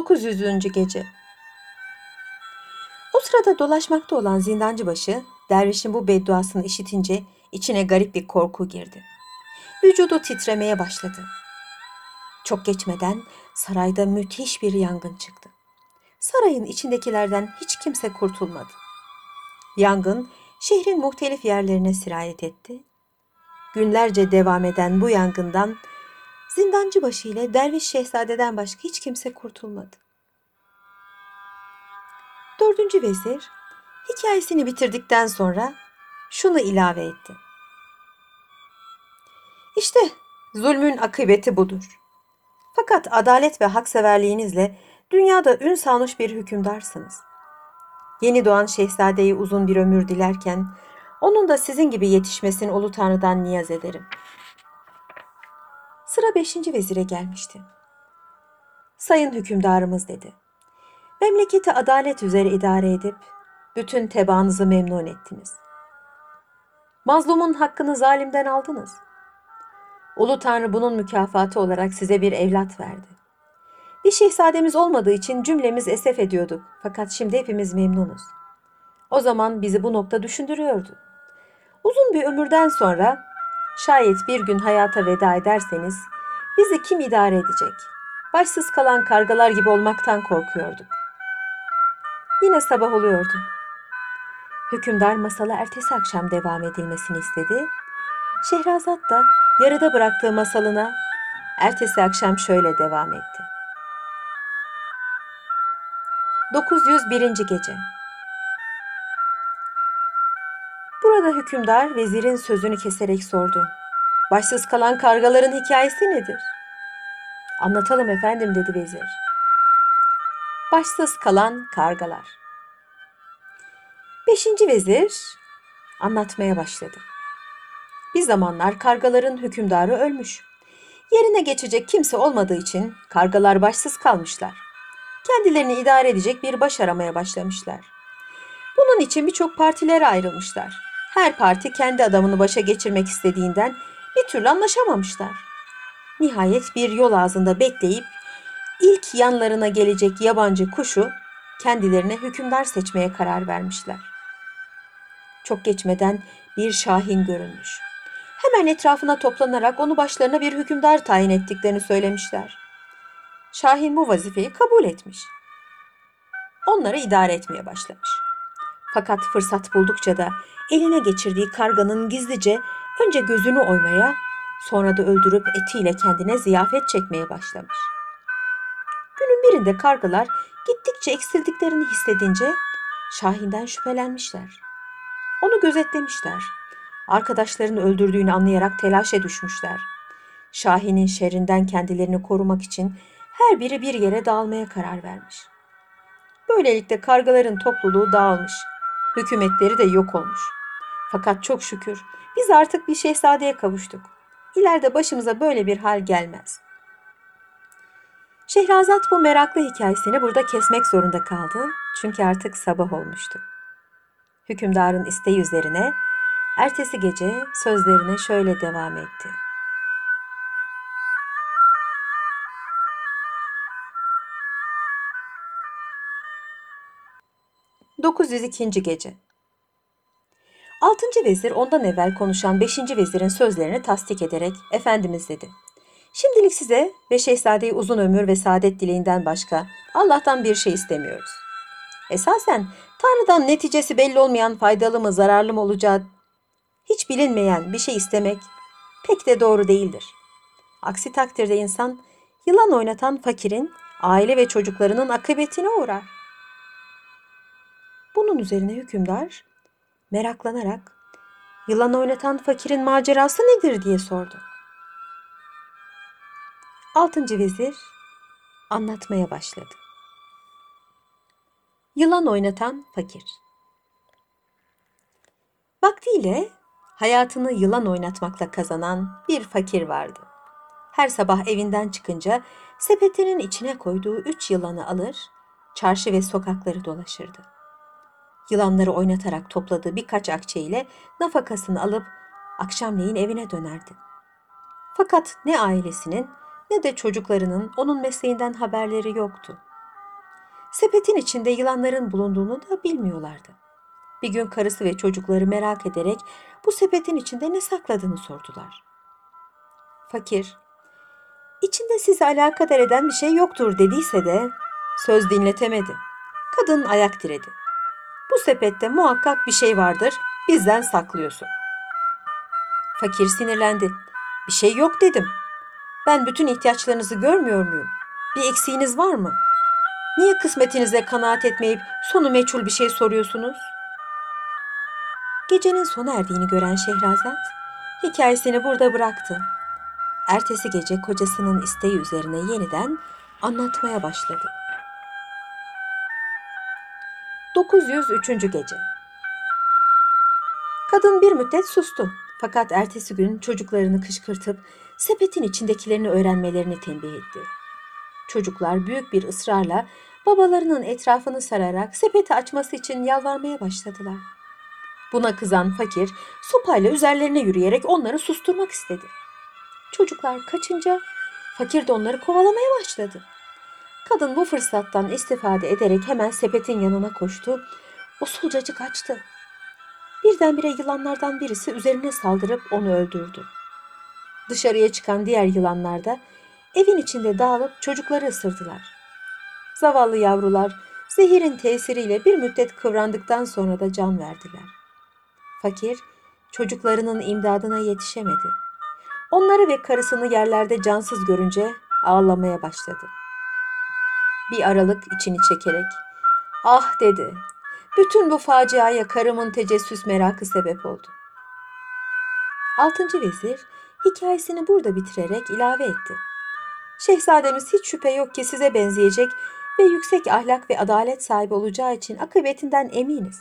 900. Gece O sırada dolaşmakta olan zindancıbaşı, dervişin bu bedduasını işitince içine garip bir korku girdi. Vücudu titremeye başladı. Çok geçmeden sarayda müthiş bir yangın çıktı. Sarayın içindekilerden hiç kimse kurtulmadı. Yangın şehrin muhtelif yerlerine sirayet etti. Günlerce devam eden bu yangından zindancıbaşı ile derviş şehzadeden başka hiç kimse kurtulmadı. Dördüncü vezir hikayesini bitirdikten sonra şunu ilave etti. İşte zulmün akıbeti budur. Fakat adalet ve hakseverliğinizle dünyada ün salmış bir hükümdarsınız. Yeni doğan şehzadeye uzun bir ömür dilerken onun da sizin gibi yetişmesini Ulu Tanrı'dan niyaz ederim. Sıra beşinci vezire gelmişti. Sayın hükümdarımız dedi. Memleketi adalet üzere idare edip bütün tebaanızı memnun ettiniz. Mazlumun hakkını zalimden aldınız. Ulu Tanrı bunun mükafatı olarak size bir evlat verdi. Bir şehzademiz olmadığı için cümlemiz esef ediyorduk. Fakat şimdi hepimiz memnunuz. O zaman bizi bu nokta düşündürüyordu. Uzun bir ömürden sonra şayet bir gün hayata veda ederseniz bizi kim idare edecek? Başsız kalan kargalar gibi olmaktan korkuyorduk. Yine sabah oluyordu. Hükümdar masala ertesi akşam devam edilmesini istedi. Şehrazat da yarıda bıraktığı masalına ertesi akşam şöyle devam etti. 901. Gece Burada hükümdar vezirin sözünü keserek sordu. Başsız kalan kargaların hikayesi nedir? Anlatalım efendim dedi vezir. Başsız kalan kargalar. Beşinci vezir anlatmaya başladı. Bir zamanlar kargaların hükümdarı ölmüş. Yerine geçecek kimse olmadığı için kargalar başsız kalmışlar. Kendilerini idare edecek bir baş aramaya başlamışlar. Bunun için birçok partilere ayrılmışlar. Her parti kendi adamını başa geçirmek istediğinden bir türlü anlaşamamışlar. Nihayet bir yol ağzında bekleyip ilk yanlarına gelecek yabancı kuşu kendilerine hükümdar seçmeye karar vermişler. Çok geçmeden bir şahin görünmüş. Hemen etrafına toplanarak onu başlarına bir hükümdar tayin ettiklerini söylemişler. Şahin bu vazifeyi kabul etmiş. Onları idare etmeye başlamış. Fakat fırsat buldukça da eline geçirdiği karganın gizlice önce gözünü oymaya, sonra da öldürüp etiyle kendine ziyafet çekmeye başlamış. Günün birinde kargalar gittikçe eksildiklerini hissedince Şahin'den şüphelenmişler. Onu gözetlemişler. Arkadaşlarını öldürdüğünü anlayarak telaşa düşmüşler. Şahin'in şerrinden kendilerini korumak için her biri bir yere dağılmaya karar vermiş. Böylelikle kargaların topluluğu dağılmış, hükümetleri de yok olmuş. Fakat çok şükür biz artık bir şehzadeye kavuştuk. İleride başımıza böyle bir hal gelmez. Şehrazat bu meraklı hikayesini burada kesmek zorunda kaldı. Çünkü artık sabah olmuştu. Hükümdarın isteği üzerine ertesi gece sözlerine şöyle devam etti. ...902. Gece Altıncı vezir ondan evvel konuşan beşinci vezirin sözlerini tasdik ederek Efendimiz dedi. Şimdilik size ve şehzadeye uzun ömür ve saadet dileğinden başka Allah'tan bir şey istemiyoruz. Esasen Tanrı'dan neticesi belli olmayan faydalı mı zararlı mı olacağı hiç bilinmeyen bir şey istemek pek de doğru değildir. Aksi takdirde insan yılan oynatan fakirin aile ve çocuklarının akıbetine uğrar. Bunun üzerine hükümdar meraklanarak yılan oynatan fakirin macerası nedir diye sordu. Altıncı vezir anlatmaya başladı. Yılan oynatan fakir. Vaktiyle hayatını yılan oynatmakla kazanan bir fakir vardı. Her sabah evinden çıkınca sepetinin içine koyduğu üç yılanı alır, çarşı ve sokakları dolaşırdı. Yılanları oynatarak topladığı birkaç akçe ile nafakasını alıp akşamleyin evine dönerdi. Fakat ne ailesinin ne de çocuklarının onun mesleğinden haberleri yoktu. Sepetin içinde yılanların bulunduğunu da bilmiyorlardı. Bir gün karısı ve çocukları merak ederek bu sepetin içinde ne sakladığını sordular. Fakir, içinde sizi alakadar eden bir şey yoktur dediyse de söz dinletemedi. Kadın ayak diredi. Bu sepette muhakkak bir şey vardır, bizden saklıyorsun. Fakir sinirlendi. Bir şey yok dedim. Ben bütün ihtiyaçlarınızı görmüyor muyum? Bir eksiğiniz var mı? Niye kısmetinize kanaat etmeyip sonu meçhul bir şey soruyorsunuz? Gecenin sona erdiğini gören Şehrazat hikayesini burada bıraktı. Ertesi gece kocasının isteği üzerine yeniden anlatmaya başladı. 903. Gece Kadın bir müddet sustu. Fakat ertesi gün çocuklarını kışkırtıp sepetin içindekilerini öğrenmelerini tembih etti. Çocuklar büyük bir ısrarla babalarının etrafını sararak sepeti açması için yalvarmaya başladılar. Buna kızan fakir sopayla üzerlerine yürüyerek onları susturmak istedi. Çocuklar kaçınca fakir de onları kovalamaya başladı. Kadın bu fırsattan istifade ederek hemen sepetin yanına koştu. Usulcacık kaçtı. Birdenbire yılanlardan birisi üzerine saldırıp onu öldürdü. Dışarıya çıkan diğer yılanlar da evin içinde dağılıp çocukları ısırdılar. Zavallı yavrular zehirin tesiriyle bir müddet kıvrandıktan sonra da can verdiler. Fakir çocuklarının imdadına yetişemedi. Onları ve karısını yerlerde cansız görünce ağlamaya başladı. Bir aralık içini çekerek "Ah" dedi. Bütün bu faciaya karımın tecessüs merakı sebep oldu. Altıncı vezir hikayesini burada bitirerek ilave etti. Şehzademiz hiç şüphe yok ki size benzeyecek ve yüksek ahlak ve adalet sahibi olacağı için akıbetinden eminiz.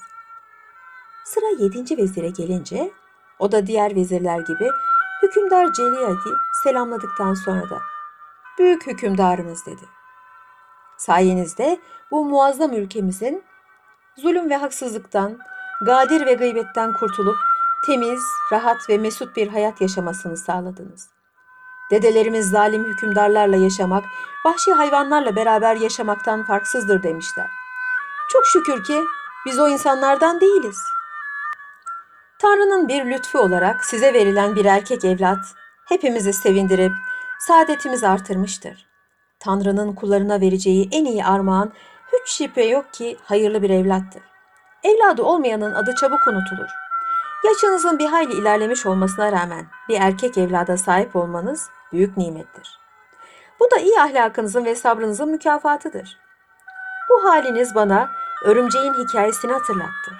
Sıra yedinci vezire gelince o da diğer vezirler gibi hükümdar Celiyad'i selamladıktan sonra da büyük hükümdarımız dedi. Sayenizde bu muazzam ülkemizin zulüm ve haksızlıktan, gadir ve gıybetten kurtulup temiz, rahat ve mesut bir hayat yaşamasını sağladınız. Dedelerimiz zalim hükümdarlarla yaşamak, vahşi hayvanlarla beraber yaşamaktan farksızdır demişler. Çok şükür ki biz o insanlardan değiliz. Tanrı'nın bir lütfu olarak size verilen bir erkek evlat hepimizi sevindirip saadetimizi artırmıştır. Tanrı'nın kullarına vereceği en iyi armağan hiç şüphe yok ki hayırlı bir evlattır. Evladı olmayanın adı çabuk unutulur. Yaşınızın bir hayli ilerlemiş olmasına rağmen bir erkek evlada sahip olmanız büyük nimettir. Bu da iyi ahlakınızın ve sabrınızın mükafatıdır. Bu haliniz bana örümceğin hikayesini hatırlattı.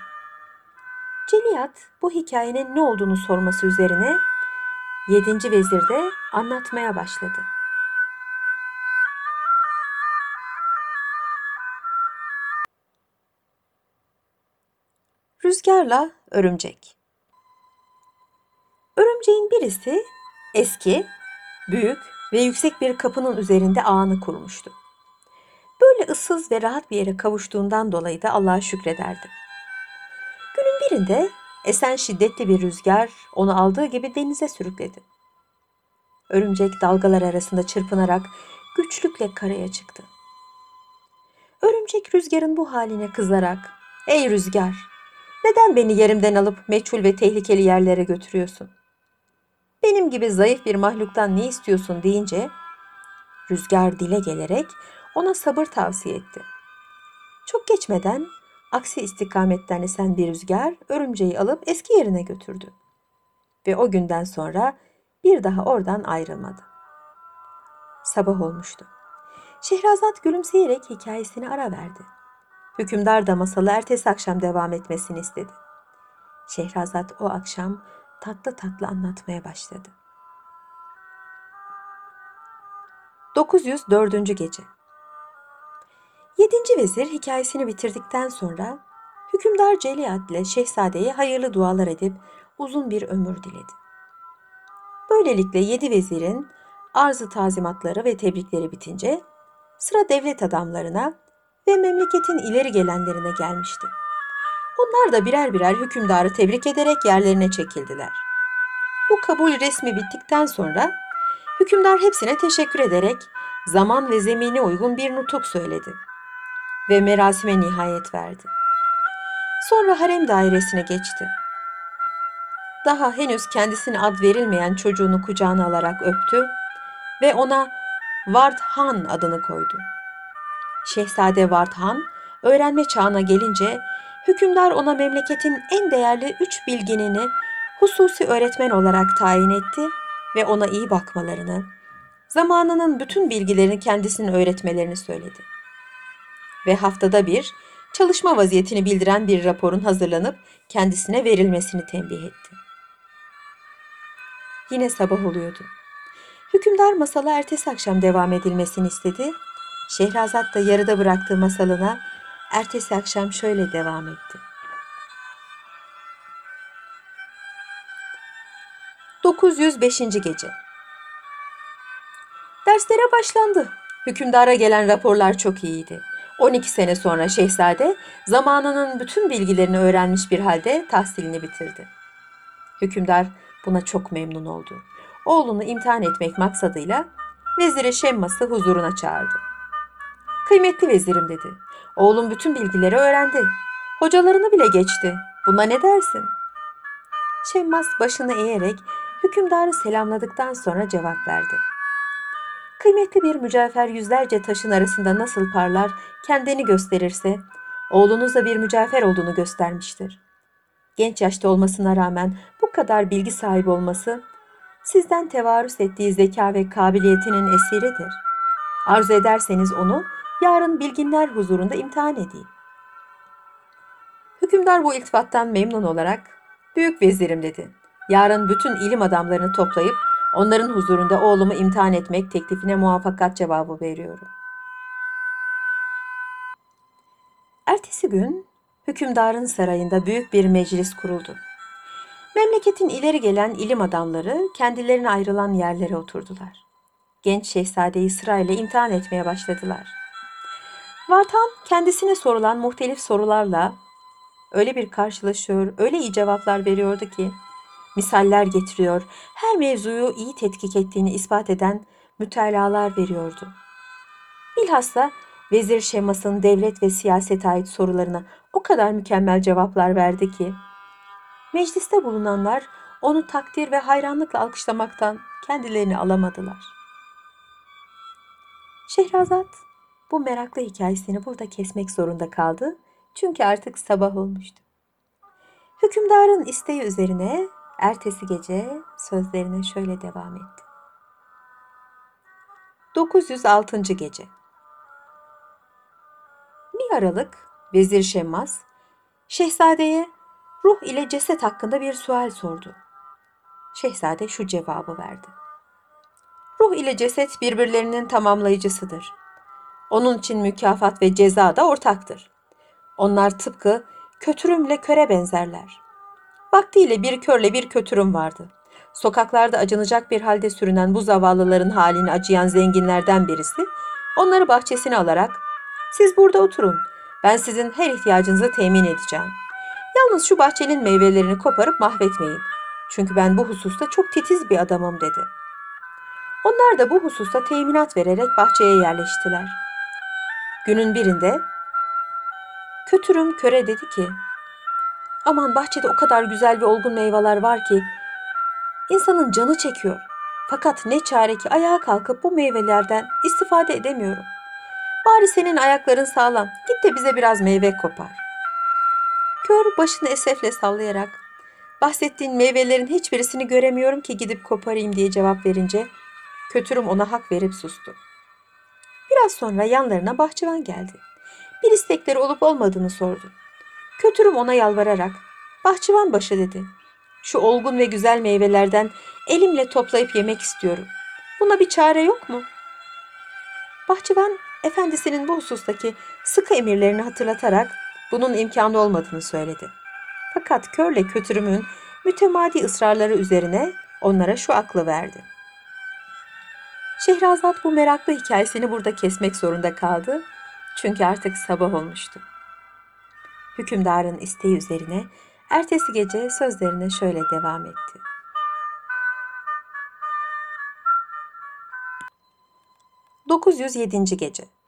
Celiyat bu hikayenin ne olduğunu sorması üzerine yedinci vezir de anlatmaya başladı. Rüzgarla örümcek. Örümceğin birisi eski, büyük ve yüksek bir kapının üzerinde ağını kurmuştu. Böyle ıssız ve rahat bir yere kavuştuğundan dolayı da Allah'a şükrederdi. Günün birinde esen şiddetli bir rüzgar onu aldığı gibi denize sürükledi. Örümcek dalgalar arasında çırpınarak güçlükle karaya çıktı. Örümcek rüzgarın bu haline kızarak "Ey rüzgar, neden beni yerimden alıp meçhul ve tehlikeli yerlere götürüyorsun? Benim gibi zayıf bir mahluktan ne istiyorsun deyince rüzgar dile gelerek ona sabır tavsiye etti. Çok geçmeden aksi istikametten esen bir rüzgar örümceği alıp eski yerine götürdü. Ve o günden sonra bir daha oradan ayrılmadı. Sabah olmuştu. Şehrazat gülümseyerek hikayesini ara verdi. Hükümdar da masalı ertesi akşam devam etmesini istedi. Şehrazat o akşam tatlı tatlı anlatmaya başladı. 904. Gece Yedinci vezir hikayesini bitirdikten sonra hükümdar Celiat ile şehzadeye hayırlı dualar edip uzun bir ömür diledi. Böylelikle yedi vezirin arzı tazimatları ve tebrikleri bitince sıra devlet adamlarına ve memleketin ileri gelenlerine gelmişti. Onlar da birer birer hükümdarı tebrik ederek yerlerine çekildiler. Bu kabul resmi bittikten sonra hükümdar hepsine teşekkür ederek zaman ve zemine uygun bir nutuk söyledi. ve merasime nihayet verdi. Sonra harem dairesine geçti. Daha henüz kendisine ad verilmeyen çocuğunu kucağına alarak öptü ve ona Vardhan adını koydu. Şehzade Vardhan öğrenme çağına gelince hükümdar ona memleketin en değerli üç bilginini hususi öğretmen olarak tayin etti ve ona iyi bakmalarını, zamanının bütün bilgilerini kendisine öğretmelerini söyledi. Ve haftada bir çalışma vaziyetini bildiren bir raporun hazırlanıp kendisine verilmesini tembih etti. Yine sabah oluyordu. Hükümdar masala ertesi akşam devam edilmesini istedi. Şehrazat da yarıda bıraktığı masalına ertesi akşam şöyle devam etti. 905. gece. Derslere başlandı. Hükümdara gelen raporlar çok iyiydi. 12 sene sonra şehzade zamanının bütün bilgilerini öğrenmiş bir halde tahsilini bitirdi. Hükümdar buna çok memnun oldu. Oğlunu imtihan etmek maksadıyla veziri Şemmas'ı huzuruna çağırdı. Kıymetli vezirim dedi. Oğlum bütün bilgileri öğrendi. Hocalarını bile geçti. Buna ne dersin? Şemmas başını eğerek hükümdarı selamladıktan sonra cevap verdi. Kıymetli bir mücevher yüzlerce taşın arasında nasıl parlar, kendini gösterirse, oğlunuz da bir mücevher olduğunu göstermiştir. Genç yaşta olmasına rağmen bu kadar bilgi sahibi olması, sizden tevarüs ettiği zeka ve kabiliyetinin esiridir. Arzu ederseniz onu yarın bilginler huzurunda imtihan edeyim. Hükümdar bu iltifattan memnun olarak, büyük vezirim dedi. Yarın bütün ilim adamlarını toplayıp onların huzurunda oğlumu imtihan etmek teklifine muvaffakat cevabı veriyorum. Ertesi gün hükümdarın sarayında büyük bir meclis kuruldu. Memleketin ileri gelen ilim adamları kendilerine ayrılan yerlere oturdular. Genç şehzadeyi sırayla imtihan etmeye başladılar. Vartan kendisine sorulan muhtelif sorularla öyle bir karşılaşıyor, öyle iyi cevaplar veriyordu ki misaller getiriyor, her mevzuyu iyi tetkik ettiğini ispat eden mütalalar veriyordu. Bilhassa Vezir Şemas'ın devlet ve siyaset ait sorularına o kadar mükemmel cevaplar verdi ki mecliste bulunanlar onu takdir ve hayranlıkla alkışlamaktan kendilerini alamadılar. Şehrazat bu meraklı hikayesini burada kesmek zorunda kaldı çünkü artık sabah olmuştu. Hükümdarın isteği üzerine ertesi gece sözlerine şöyle devam etti. 906. gece. Bir aralık Vezir Şemmas şehzadeye ruh ile ceset hakkında bir sual sordu. Şehzade şu cevabı verdi. Ruh ile ceset birbirlerinin tamamlayıcısıdır. Onun için mükafat ve ceza da ortaktır. Onlar tıpkı kötürümle köre benzerler. Vaktiyle bir körle bir kötürüm vardı. Sokaklarda acınacak bir halde sürünen bu zavallıların halini acıyan zenginlerden birisi onları bahçesine alarak siz burada oturun ben sizin her ihtiyacınızı temin edeceğim. Yalnız şu bahçenin meyvelerini koparıp mahvetmeyin. Çünkü ben bu hususta çok titiz bir adamım dedi. Onlar da bu hususta teminat vererek bahçeye yerleştiler. Günün birinde kötürüm köre dedi ki Aman bahçede o kadar güzel ve olgun meyveler var ki insanın canı çekiyor. Fakat ne çare ki ayağa kalkıp bu meyvelerden istifade edemiyorum. Bari senin ayakların sağlam. Git de bize biraz meyve kopar. Kör başını esefle sallayarak bahsettiğin meyvelerin hiçbirisini göremiyorum ki gidip koparayım diye cevap verince kötürüm ona hak verip sustu. Biraz sonra yanlarına bahçıvan geldi. Bir istekleri olup olmadığını sordu. Kötürüm ona yalvararak, bahçıvan başı dedi. Şu olgun ve güzel meyvelerden elimle toplayıp yemek istiyorum. Buna bir çare yok mu? Bahçıvan efendisinin bu husustaki sıkı emirlerini hatırlatarak bunun imkanı olmadığını söyledi. Fakat körle kötürümün mütemadi ısrarları üzerine onlara şu aklı verdi. Şehrazat bu meraklı hikayesini burada kesmek zorunda kaldı. Çünkü artık sabah olmuştu. Hükümdarın isteği üzerine ertesi gece sözlerine şöyle devam etti. Dokuz yüz yedinci gece.